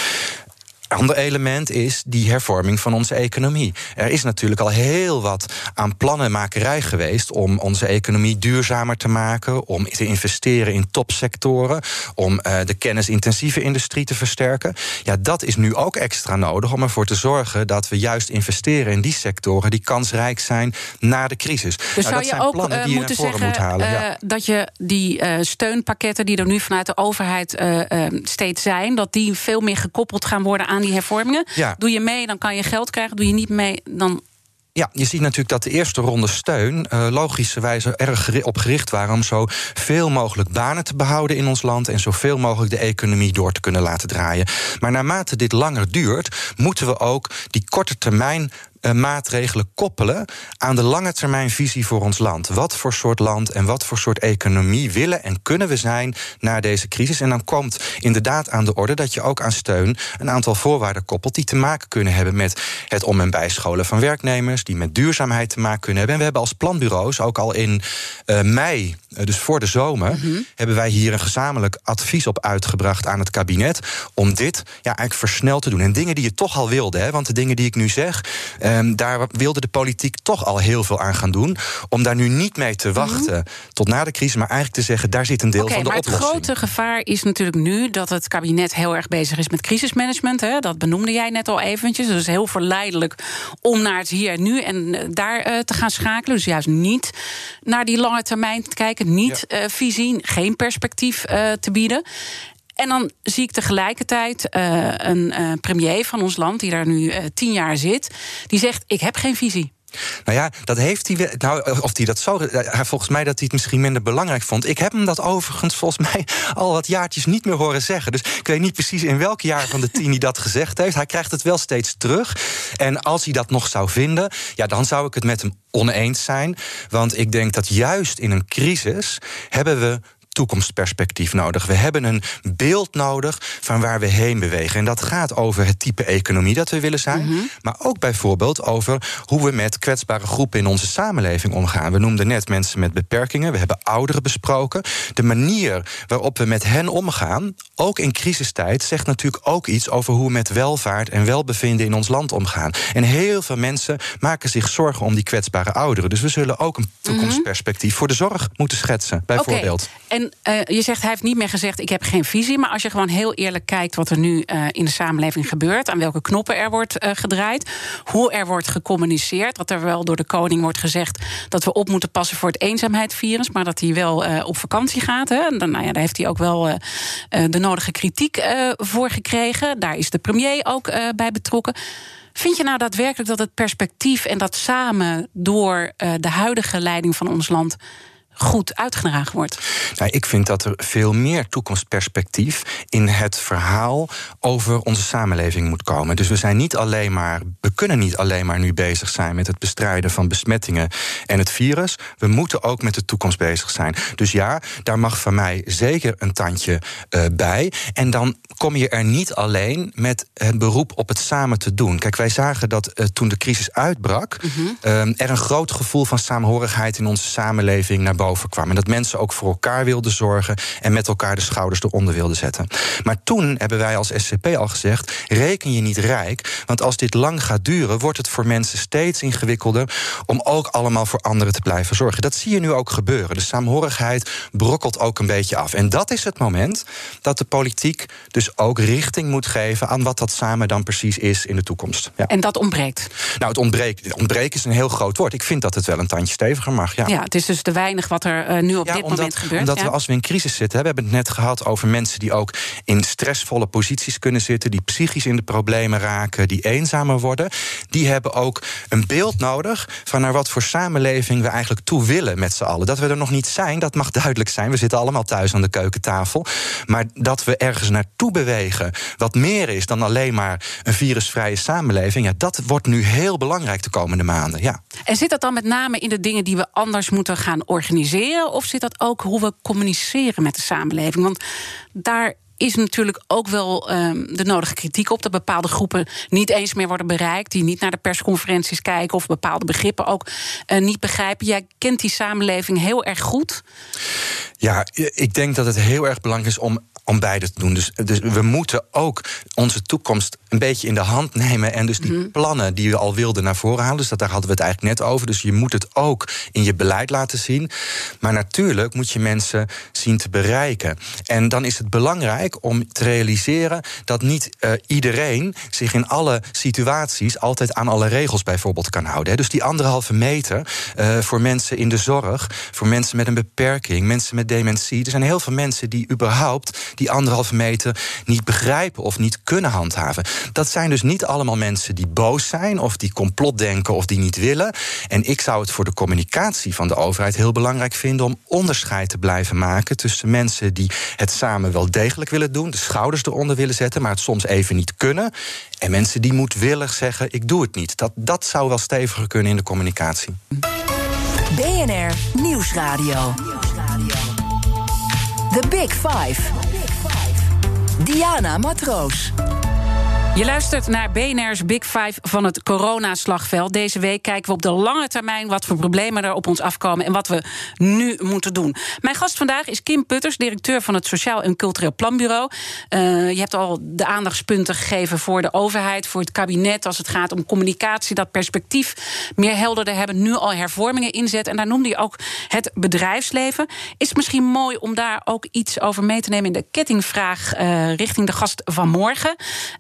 ander element is die hervorming van onze economie. Er is natuurlijk al heel wat aan plannenmakerij geweest om onze economie duurzamer te maken, om te investeren in topsectoren, om uh, de kennisintensieve industrie te versterken. Ja, dat is nu ook extra nodig om ervoor te zorgen dat we juist investeren in die sectoren die kansrijk zijn na de crisis. Dus nou, zou je ook uh, moeten zeggen moet halen, uh, ja. dat je die steunpakketten die er nu vanuit de overheid steeds zijn, dat die veel meer gekoppeld gaan worden aan die hervormingen. Ja. Doe je mee, dan kan je geld krijgen. Doe je niet mee, dan ja, je ziet natuurlijk dat de eerste ronde steun uh, logischerwijze erg op gericht waren om zo veel mogelijk banen te behouden in ons land en zoveel mogelijk de economie door te kunnen laten draaien. Maar naarmate dit langer duurt, moeten we ook die korte termijn uh, maatregelen koppelen aan de lange termijn visie voor ons land. Wat voor soort land en wat voor soort economie willen en kunnen we zijn na deze crisis? En dan komt inderdaad aan de orde dat je ook aan steun een aantal voorwaarden koppelt die te maken kunnen hebben met het om- en bijscholen van werknemers, die met duurzaamheid te maken kunnen hebben. En we hebben als planbureaus ook al in uh, mei, uh, dus voor de zomer, mm -hmm. hebben wij hier een gezamenlijk advies op uitgebracht aan het kabinet om dit ja, eigenlijk versneld te doen. En dingen die je toch al wilde, hè, want de dingen die ik nu zeg, um, daar wilde de politiek toch al heel veel aan gaan doen. Om daar nu niet mee te wachten mm -hmm. tot na de crisis, maar eigenlijk te zeggen, daar zit een deel okay, van de maar oplossing. Het grote gevaar is natuurlijk nu dat het kabinet heel erg bezig is met crisismanagement. Hè, dat benoemde jij net al eventjes. Dus heel verleidelijk om naar het hier en nu en daar uh, te gaan schakelen. Dus juist niet naar die lange termijn te kijken, niet ja. uh, visie, geen perspectief uh, te bieden. En dan zie ik tegelijkertijd uh, een uh, premier van ons land, die daar nu uh, tien jaar zit, die zegt: Ik heb geen visie. Nou ja, dat heeft hij. Nou, of hij dat zo. Volgens mij dat hij het misschien minder belangrijk vond. Ik heb hem dat overigens volgens mij al wat jaartjes niet meer horen zeggen. Dus ik weet niet precies in welk jaar van de tien hij dat gezegd heeft. Hij krijgt het wel steeds terug. En als hij dat nog zou vinden, ja, dan zou ik het met hem oneens zijn. Want ik denk dat juist in een crisis hebben we toekomstperspectief nodig. We hebben een beeld nodig van waar we heen bewegen. En dat gaat over het type economie dat we willen zijn. Mm-hmm. Maar ook bijvoorbeeld over hoe we met kwetsbare groepen in onze samenleving omgaan. We noemden net mensen met beperkingen. We hebben ouderen besproken. De manier waarop we met hen omgaan, ook in crisistijd, zegt natuurlijk ook iets over hoe we met welvaart en welbevinden in ons land omgaan. En heel veel mensen maken zich zorgen om die kwetsbare ouderen. Dus we zullen ook een toekomstperspectief mm-hmm. voor de zorg moeten schetsen, bijvoorbeeld. Okay. En uh, je zegt, hij heeft niet meer gezegd, ik heb geen visie. Maar als je gewoon heel eerlijk kijkt wat er nu uh, in de samenleving gebeurt... aan welke knoppen er wordt uh, gedraaid, hoe er wordt gecommuniceerd... dat er wel door de koning wordt gezegd dat we op moeten passen voor het eenzaamheidsvirus... maar dat hij wel op vakantie gaat. Hè. Dan, nou ja, daar heeft hij ook wel de nodige kritiek voor gekregen. Daar is de premier ook bij betrokken. Vind je nou daadwerkelijk dat het perspectief en dat samen... door de huidige leiding van ons land goed uitgedragen wordt? Nou, ik vind dat er veel meer toekomstperspectief in het verhaal over onze samenleving moet komen. Dus we zijn niet alleen maar, we kunnen niet alleen maar nu bezig zijn met het bestrijden van besmettingen en het virus. We moeten ook met de toekomst bezig zijn. Dus ja, daar mag van mij zeker een tandje uh, bij. En dan kom je er niet alleen met het beroep op het samen te doen. Kijk, wij zagen dat uh, toen de crisis uitbrak, mm-hmm. uh, er een groot gevoel van saamhorigheid in onze samenleving naar boven kwam. En dat mensen ook voor elkaar wilden zorgen en met elkaar de schouders eronder wilden zetten. Maar toen hebben wij als SCP al gezegd: reken je niet rijk. Want als dit lang gaat duren, wordt het voor mensen steeds ingewikkelder om ook allemaal voor anderen te blijven zorgen. Dat zie je nu ook gebeuren. De saamhorigheid brokkelt ook een beetje af. En dat is het moment dat de politiek dus ook richting moet geven aan wat dat samen dan precies is in de toekomst. Ja. En dat ontbreekt? Nou, het ontbreekt. Ontbreken is een heel groot woord. Ik vind dat het wel een tandje steviger mag. Ja, ja het is dus te weinig wat er uh, nu op ja, dit omdat, moment gebeurt. Omdat ja? we als we in crisis zitten, we hebben het net gehad over mensen die ook in stressvolle posities kunnen zitten, die psychisch in de problemen raken, die eenzamer worden. Die hebben ook een beeld nodig van naar wat voor samenleving we eigenlijk toe willen met z'n allen. Dat we er nog niet zijn, dat mag duidelijk zijn. We zitten allemaal thuis aan de keukentafel. Maar dat we ergens naartoe bewegen, wat meer is dan alleen maar een virusvrije samenleving, ja, dat wordt nu heel belangrijk de komende maanden. Ja. En zit dat dan met name in de dingen die we anders moeten gaan organiseren? Of zit dat ook hoe we communiceren met de samenleving? Want daar is natuurlijk ook wel um, de nodige kritiek op dat bepaalde groepen niet eens meer worden bereikt, die niet naar de persconferenties kijken of bepaalde begrippen ook uh, niet begrijpen. Jij kent die samenleving heel erg goed. Ja, ik denk dat het heel erg belangrijk is om om beide te doen. Dus, dus we moeten ook onze toekomst een beetje in de hand nemen. En dus die mm-hmm. plannen die we al wilden naar voren halen. Dus dat, daar hadden we het eigenlijk net over. Dus je moet het ook in je beleid laten zien. Maar natuurlijk moet je mensen zien te bereiken. En dan is het belangrijk om te realiseren dat niet uh, iedereen zich in alle situaties altijd aan alle regels bijvoorbeeld kan houden. Hè. Dus die anderhalve meter uh, voor mensen in de zorg, voor mensen met een beperking, mensen met dementie. Er zijn heel veel mensen die überhaupt die anderhalve meter niet begrijpen of niet kunnen handhaven. Dat zijn dus niet allemaal mensen die boos zijn of die complot denken of die niet willen. En ik zou het voor de communicatie van de overheid heel belangrijk vinden om onderscheid te blijven maken tussen mensen die het samen wel degelijk willen doen, de schouders eronder willen zetten, maar het soms even niet kunnen. En mensen die moedwillig zeggen: ik doe het niet. Dat, dat zou wel steviger kunnen in de communicatie. BNR Nieuwsradio. The Big Five. Diana Matroos. Je luistert naar BNR's Big Five van het coronaslagveld. Deze week kijken we op de lange termijn wat voor problemen er op ons afkomen en wat we nu moeten doen. Mijn gast vandaag is Kim Putters, directeur van het Sociaal en Cultureel Planbureau. Uh, je hebt al de aandachtspunten gegeven voor de overheid, voor het kabinet als het gaat om communicatie, dat perspectief meer helderder hebben, nu al hervormingen inzet. En daar noemde je ook het bedrijfsleven. Is het misschien mooi om daar ook iets over mee te nemen in de kettingvraag uh, richting de gast van morgen?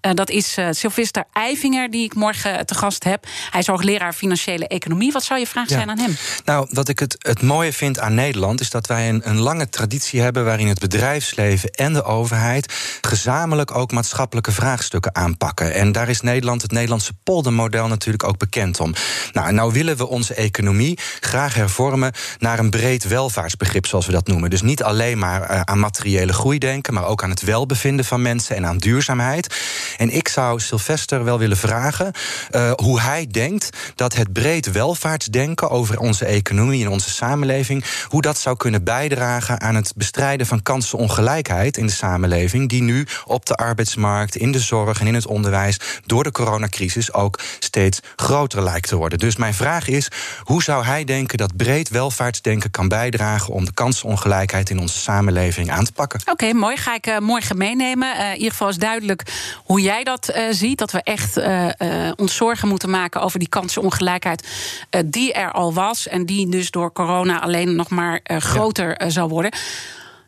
Uh, dat is is uh, Sylvester Eivinger, die ik morgen te gast heb. Hij is hoogleraar financiële economie. Wat zou je vraag zijn aan hem? Nou, wat ik het, het mooie vind aan Nederland is dat wij een, een lange traditie hebben waarin het bedrijfsleven en de overheid gezamenlijk ook maatschappelijke vraagstukken aanpakken. En daar is Nederland, het Nederlandse poldermodel, natuurlijk ook bekend om. Nou, nou willen we onze economie graag hervormen naar een breed welvaartsbegrip, zoals we dat noemen. Dus niet alleen maar uh, aan materiële groei denken, maar ook aan het welbevinden van mensen en aan duurzaamheid. En ik zou Sylvester wel willen vragen uh, hoe hij denkt dat het breed welvaartsdenken over onze economie en onze samenleving, hoe dat zou kunnen bijdragen aan het bestrijden van kansenongelijkheid in de samenleving, die nu op de arbeidsmarkt, in de zorg en in het onderwijs door de coronacrisis ook steeds groter lijkt te worden. Dus mijn vraag is: hoe zou hij denken dat breed welvaartsdenken kan bijdragen om de kansenongelijkheid in onze samenleving aan te pakken? Oké, mooi. Ga ik uh, morgen meenemen. Uh, in ieder geval is duidelijk hoe jij dat uh, ziet. Dat we echt uh, uh, ons zorgen moeten maken over die kansenongelijkheid die er al was. En die dus door corona alleen nog maar groter ja. zal worden.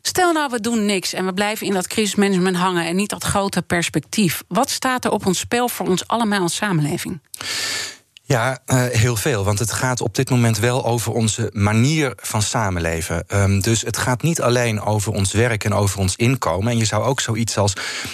Stel nou, we doen niks en we blijven in dat crisismanagement hangen en niet dat grote perspectief. Wat staat er op ons spel voor ons allemaal als samenleving? Ja, uh, heel veel. Want het gaat op dit moment wel over onze manier van samenleven. Um, dus het gaat niet alleen over ons werk en over ons inkomen. En je zou ook zoiets als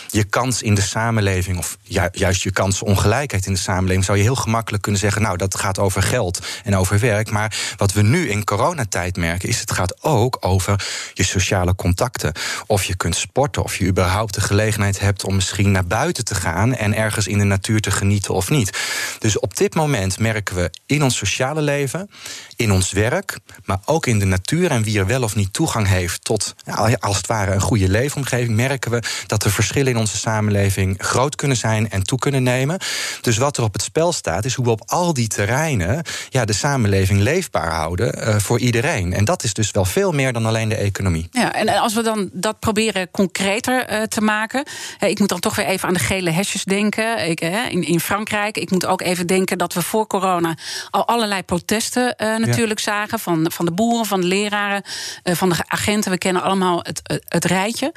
je kans in de samenleving, of ju juist je kansongelijkheid in de samenleving, zou je heel gemakkelijk kunnen zeggen: Nou, dat gaat over geld en over werk. Maar wat we nu in coronatijd merken, is het gaat ook over je sociale contacten. Of je kunt sporten, of je überhaupt de gelegenheid hebt om misschien naar buiten te gaan en ergens in de natuur te genieten of niet. Dus op dit moment merken we in ons sociale leven, in ons werk, maar ook in de natuur en wie er wel of niet toegang heeft tot als het ware een goede leefomgeving, merken we dat de verschillen in onze samenleving groot kunnen zijn en toe kunnen nemen. Dus wat er op het spel staat, is hoe we op al die terreinen ja, de samenleving leefbaar houden uh, voor iedereen. En dat is dus wel veel meer dan alleen de economie. Ja, en als we dan dat proberen concreter uh, te maken. ik moet dan toch weer even aan de gele hesjes denken. Ik, in, in Frankrijk. Ik moet ook even denken dat we voor corona al allerlei protesten uh, natuurlijk zagen. Van, van de boeren, van de leraren, uh, van de agenten. We kennen allemaal het, het rijtje.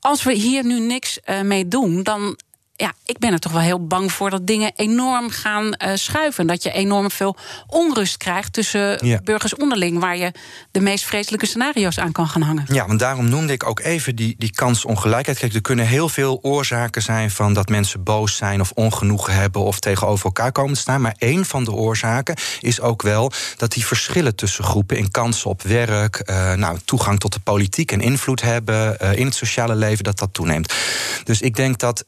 Als we hier nu niks uh, mee doen, dan ja, ik ben er toch wel heel bang voor dat dingen enorm gaan uh, schuiven. Dat je enorm veel onrust krijgt tussen ja. burgers onderling, waar je de meest vreselijke scenario's aan kan gaan hangen. Ja, want daarom noemde ik ook even die, die kansongelijkheid. Kijk, er kunnen heel veel oorzaken zijn van dat mensen boos zijn of ongenoegen hebben of tegenover elkaar komen te staan. Maar één van de oorzaken is ook wel dat die verschillen tussen groepen in kansen op werk, uh, nou, toegang tot de politiek en invloed hebben uh, in het sociale leven, dat dat toeneemt. Dus ik denk dat.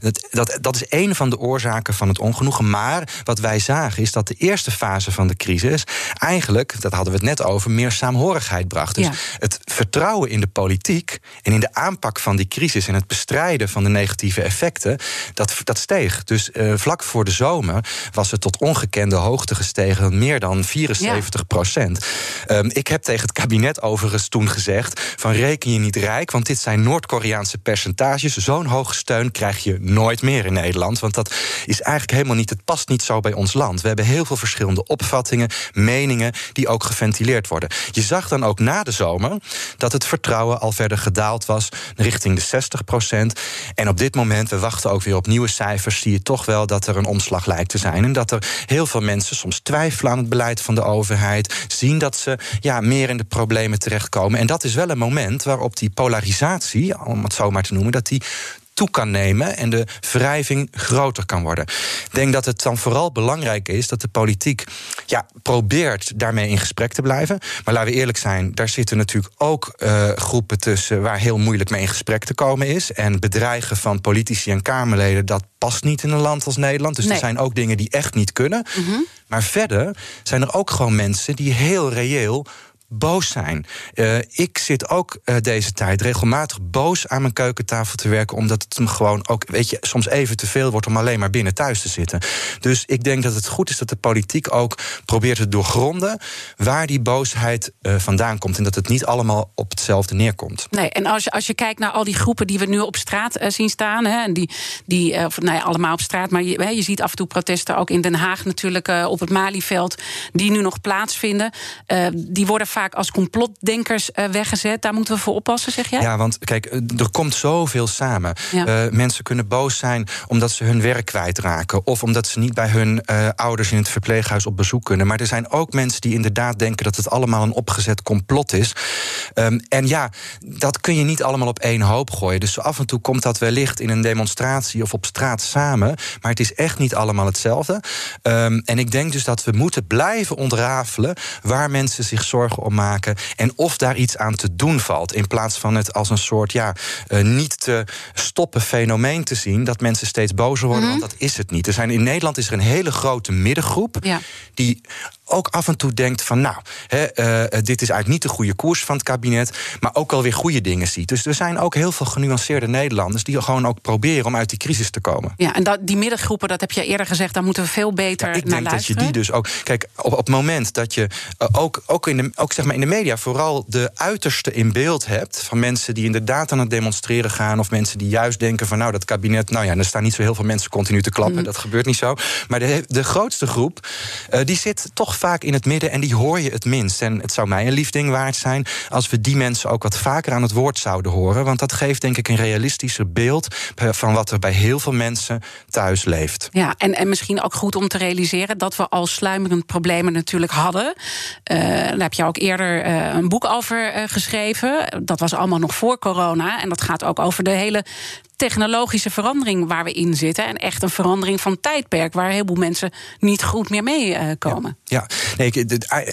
Dat, dat, dat is één van de oorzaken van het ongenoegen. Maar wat wij zagen is dat de eerste fase van de crisis eigenlijk, dat hadden we het net over, meer saamhorigheid bracht. Dus ja. het vertrouwen in de politiek en in de aanpak van die crisis en het bestrijden van de negatieve effecten, dat, dat steeg. Dus uh, vlak voor de zomer was het tot ongekende hoogte gestegen, meer dan 74 procent. Ja. Um, ik heb tegen het kabinet overigens toen gezegd: van reken je niet rijk, want dit zijn Noord-Koreaanse percentages. Zo'n hoge steun krijg je nooit meer in Nederland. Want dat is eigenlijk helemaal niet, het past niet zo bij ons land. We hebben heel veel verschillende opvattingen, meningen, die ook geventileerd worden. Je zag dan ook na de zomer dat het vertrouwen al verder gedaald was richting de 60 procent. En op dit moment, we wachten ook weer op nieuwe cijfers, zie je toch wel dat er een omslag lijkt te zijn. En dat er heel veel mensen soms twijfelen aan het beleid van de overheid, zien dat ze ja, meer in de problemen terechtkomen. En dat is wel een moment waarop die polarisatie, om het zo maar te noemen, dat die toe kan nemen en de wrijving groter kan worden. Ik denk dat het dan vooral belangrijk is dat de politiek ja, probeert daarmee in gesprek te blijven. Maar laten we eerlijk zijn, daar zitten natuurlijk ook uh, groepen tussen waar heel moeilijk mee in gesprek te komen is. En bedreigen van politici en Kamerleden, dat past niet in een land als Nederland. Dus er zijn ook dingen die echt niet kunnen. Mm -hmm. Maar verder zijn er ook gewoon mensen die heel reëel boos zijn. Uh, ik zit ook uh, deze tijd regelmatig boos aan mijn keukentafel te werken, omdat het hem gewoon ook, weet je, soms even te veel wordt om alleen maar binnen thuis te zitten. Dus ik denk dat het goed is dat de politiek ook probeert te doorgronden waar die boosheid uh, vandaan komt en dat het niet allemaal op hetzelfde neerkomt. Nee, en als je, als je kijkt naar al die groepen die we nu op straat zien staan, hè, en die, die of, nou ja, allemaal op straat, maar je, je ziet af en toe protesten ook in Den Haag natuurlijk op het Malieveld, die nu nog plaatsvinden, die worden vaak als complotdenkers uh, weggezet. Daar moeten we voor oppassen, zeg jij? Ja, want kijk, eh, er komt zoveel samen. Ja. Uh, mensen kunnen boos zijn omdat ze hun werk kwijtraken. Of omdat ze niet bij hun uh, ouders in het verpleeghuis op bezoek kunnen. Maar er zijn ook mensen die inderdaad denken dat het allemaal een opgezet complot is. Um, en ja, dat kun je niet allemaal op één hoop gooien. Dus af en toe komt dat wellicht in een demonstratie of op straat samen. Maar het is echt niet allemaal hetzelfde. Um, en ik denk dus dat we moeten blijven ontrafelen waar mensen zich zorgen om maken. En of daar iets aan te doen valt. In plaats van het als een soort ja, uh, niet te stoppen fenomeen te zien. Dat mensen steeds bozer worden. Mm -hmm. Want dat is het niet. Er zijn, in Nederland is er een hele grote middengroep. Ja. die ook af en toe denkt van nou, hè, uh, dit is eigenlijk niet de goede koers van het kabinet, maar ook alweer goede dingen ziet. Dus er zijn ook heel veel genuanceerde Nederlanders die gewoon ook proberen om uit die crisis te komen. Ja, en dat, die middengroepen, dat heb je eerder gezegd, daar moeten we veel beter ja, ik naar denk luisteren. dat je die dus ook. Kijk, op, op het moment dat je uh, ook, ook, in de, ook zeg maar in de media vooral de uiterste in beeld hebt van mensen die inderdaad aan het demonstreren gaan, of mensen die juist denken van nou, dat kabinet, nou ja, er staan niet zo heel veel mensen continu te klappen, mm. dat gebeurt niet zo. Maar de, de grootste groep, uh, die zit toch vaak in het midden en die hoor je het minst. En het zou mij een lief ding waard zijn als we die mensen ook wat vaker aan het woord zouden horen. Want dat geeft denk ik een realistischer beeld van wat er bij heel veel mensen thuis leeft. Ja, en, en misschien ook goed om te realiseren dat we al sluimerend problemen natuurlijk hadden. Uh, daar heb je ook eerder uh, een boek over uh, geschreven. Dat was allemaal nog voor corona. En dat gaat ook over de hele technologische verandering waar we in zitten. En echt een verandering van tijdperk waar een heleboel mensen niet goed meer mee komen. Ja, ja. Nee, ik,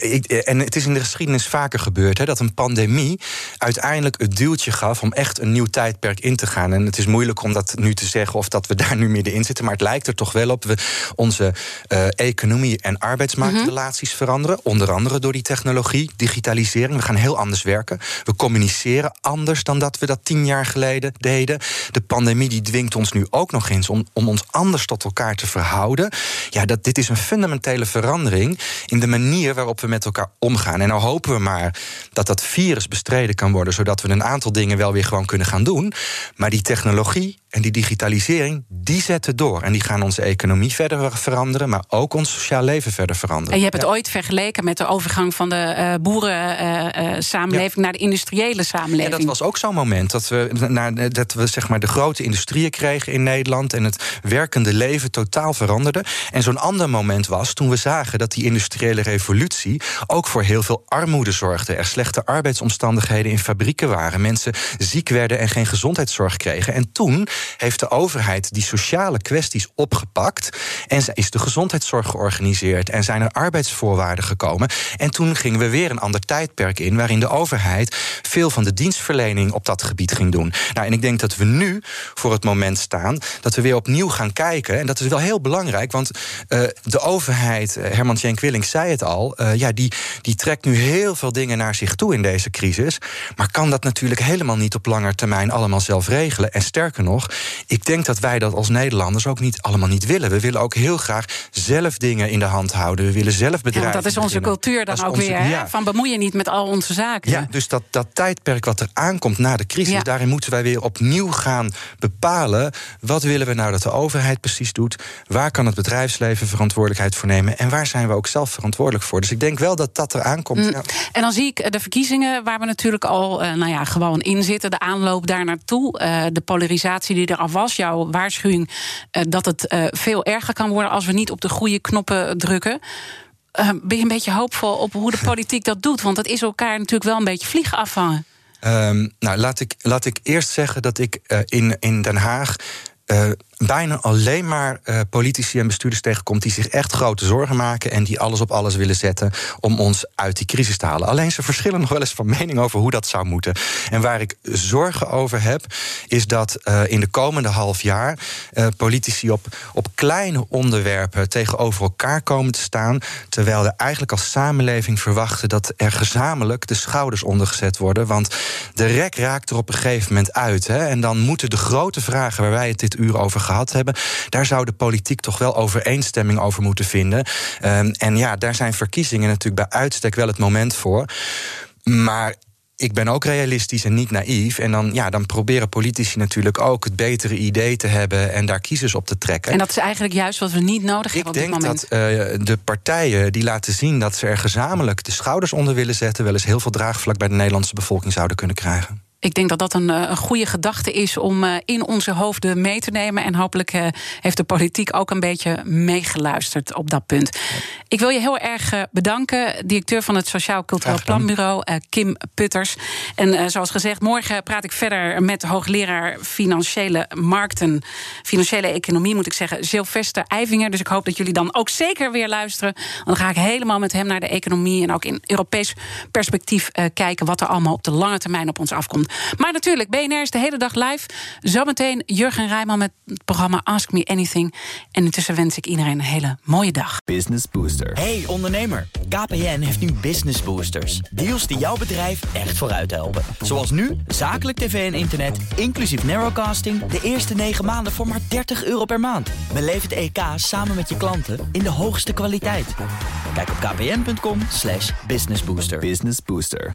ik, en het is in de geschiedenis vaker gebeurd hè, dat een pandemie uiteindelijk het duwtje gaf om echt een nieuw tijdperk in te gaan. En het is moeilijk om dat nu te zeggen of dat we daar nu middenin zitten. Maar het lijkt er toch wel op. We onze uh, economie en arbeidsmarktrelaties mm -hmm. veranderen. Onder andere door die technologie, digitalisering. We gaan heel anders werken. We communiceren anders dan dat we dat tien jaar geleden deden. De pandemie die dwingt ons nu ook nog eens om, om ons anders tot elkaar te verhouden. Ja, dat, dit is een fundamentele verandering in de manier waarop we met elkaar omgaan. En nou hopen we maar dat dat virus bestreden kan worden, zodat we een aantal dingen wel weer gewoon kunnen gaan doen. Maar die technologie en die digitalisering, die zetten door. En die gaan onze economie verder veranderen, maar ook ons sociaal leven verder veranderen. En je hebt het ja. ooit vergeleken met de overgang van de uh, boerensamenleving uh, uh, ja. naar de industriële samenleving. Ja, dat was ook zo'n moment dat we, naar, dat we zeg maar de grote industrieën kregen in Nederland en het werkende leven totaal veranderde. En zo'n ander moment was toen we zagen dat die industriële revolutie ook voor heel veel armoede zorgde. Er slechte arbeidsomstandigheden in fabrieken waren. Mensen ziek werden en geen gezondheidszorg kregen. En toen heeft de overheid die sociale kwesties opgepakt. En is de gezondheidszorg georganiseerd. En zijn er arbeidsvoorwaarden gekomen. En toen gingen we weer een ander tijdperk in. waarin de overheid veel van de dienstverlening op dat gebied ging doen. Nou, en ik denk dat we nu voor het moment staan. dat we weer opnieuw gaan kijken. En dat is wel heel belangrijk, want uh, de overheid, Herman Tjenk Willink zei het al. Uh, ja, die, die trekt nu heel veel dingen naar zich toe in deze crisis. Maar kan dat natuurlijk helemaal niet op lange termijn allemaal zelf regelen. En sterker nog, Ik denk dat wij dat als Nederlanders ook niet allemaal niet willen. We willen ook heel graag zelf dingen in de hand houden. We willen zelf bedrijven. Ja, dat is onze cultuur dan ook weer. Hè? Van bemoei je niet met al onze zaken. Ja, dus dat, dat tijdperk wat er aankomt na de crisis, daarin moeten wij weer opnieuw gaan bepalen. Wat willen we nou dat de overheid precies doet? Waar kan het bedrijfsleven verantwoordelijkheid voor nemen? En waar zijn we ook zelf verantwoordelijk voor? Dus ik denk wel dat dat er aankomt. Mm. Ja. En dan zie ik eh, de verkiezingen, waar we natuurlijk al uh, nou ja, gewoon in zitten, de aanloop daar naartoe, uh, de polarisatie die er al was, jouw waarschuwing uh, dat het veel erger kan worden als we niet op de goede knoppen drukken. ben je een beetje hoopvol op hoe de politiek dat doet? Want dat is elkaar natuurlijk wel een beetje vliegen afvangen. Um, nou, laat ik, laat ik eerst zeggen dat ik in, in Den Haag. Uh, bijna alleen maar uh, politici en bestuurders tegenkomt die zich echt grote zorgen maken en die alles op alles willen zetten om ons uit die crisis te halen. Alleen ze verschillen nog wel eens van mening over hoe dat zou moeten. En waar ik zorgen over heb, is dat uh, in de komende half jaar uh, politici op, op kleine onderwerpen tegenover elkaar komen te staan, terwijl we eigenlijk als samenleving verwachten dat er gezamenlijk de schouders ondergezet worden. Want de rek raakt er op een gegeven moment uit. Hè, en dan moeten de grote vragen waar wij het dit uur over gaan gehad hebben. Daar zou de politiek toch wel overeenstemming over moeten vinden. Um, en ja, daar zijn verkiezingen natuurlijk bij uitstek wel het moment voor. Maar ik ben ook realistisch en niet naïef. En dan, ja, dan proberen politici natuurlijk ook het betere idee te hebben en daar kiezers op te trekken. En dat is eigenlijk juist wat we niet nodig hebben. Ik denk dat uh, de partijen die laten zien dat ze er gezamenlijk de schouders onder willen zetten, wel eens heel veel draagvlak bij de Nederlandse bevolking zouden kunnen krijgen. Ik denk dat dat een, eh, een goede gedachte is om uh, in onze hoofden mee te nemen. En hopelijk uh, heeft de politiek ook een beetje meegeluisterd op dat punt. Ik wil je heel erg bedanken, directeur van het Sociaal Cultureel Planbureau, Kim Putters. En zoals gezegd, morgen praat ik verder met hoogleraar financiële markten, financiële economie, moet ik zeggen, Sylvester Eivinger. Dus ik hoop dat jullie dan ook zeker weer luisteren. Want dan ga ik helemaal met hem naar de economie en ook in Europees perspectief kijken wat er allemaal op de lange termijn op ons afkomt. Maar natuurlijk, BNR is de hele dag live. Zometeen Jurgen Rijman met het programma Ask Me Anything. En intussen wens ik iedereen een hele mooie dag. Business Booster. Hey ondernemer, KPN heeft nu Business Boosters. Deals die jouw bedrijf echt vooruit helpen. Zoals nu, zakelijk tv en internet, inclusief narrowcasting... de eerste 9 maanden voor maar 30 euro per maand. Beleef het EK samen met je klanten in de hoogste kwaliteit. Kijk op kpn.com businessbooster. Business Booster.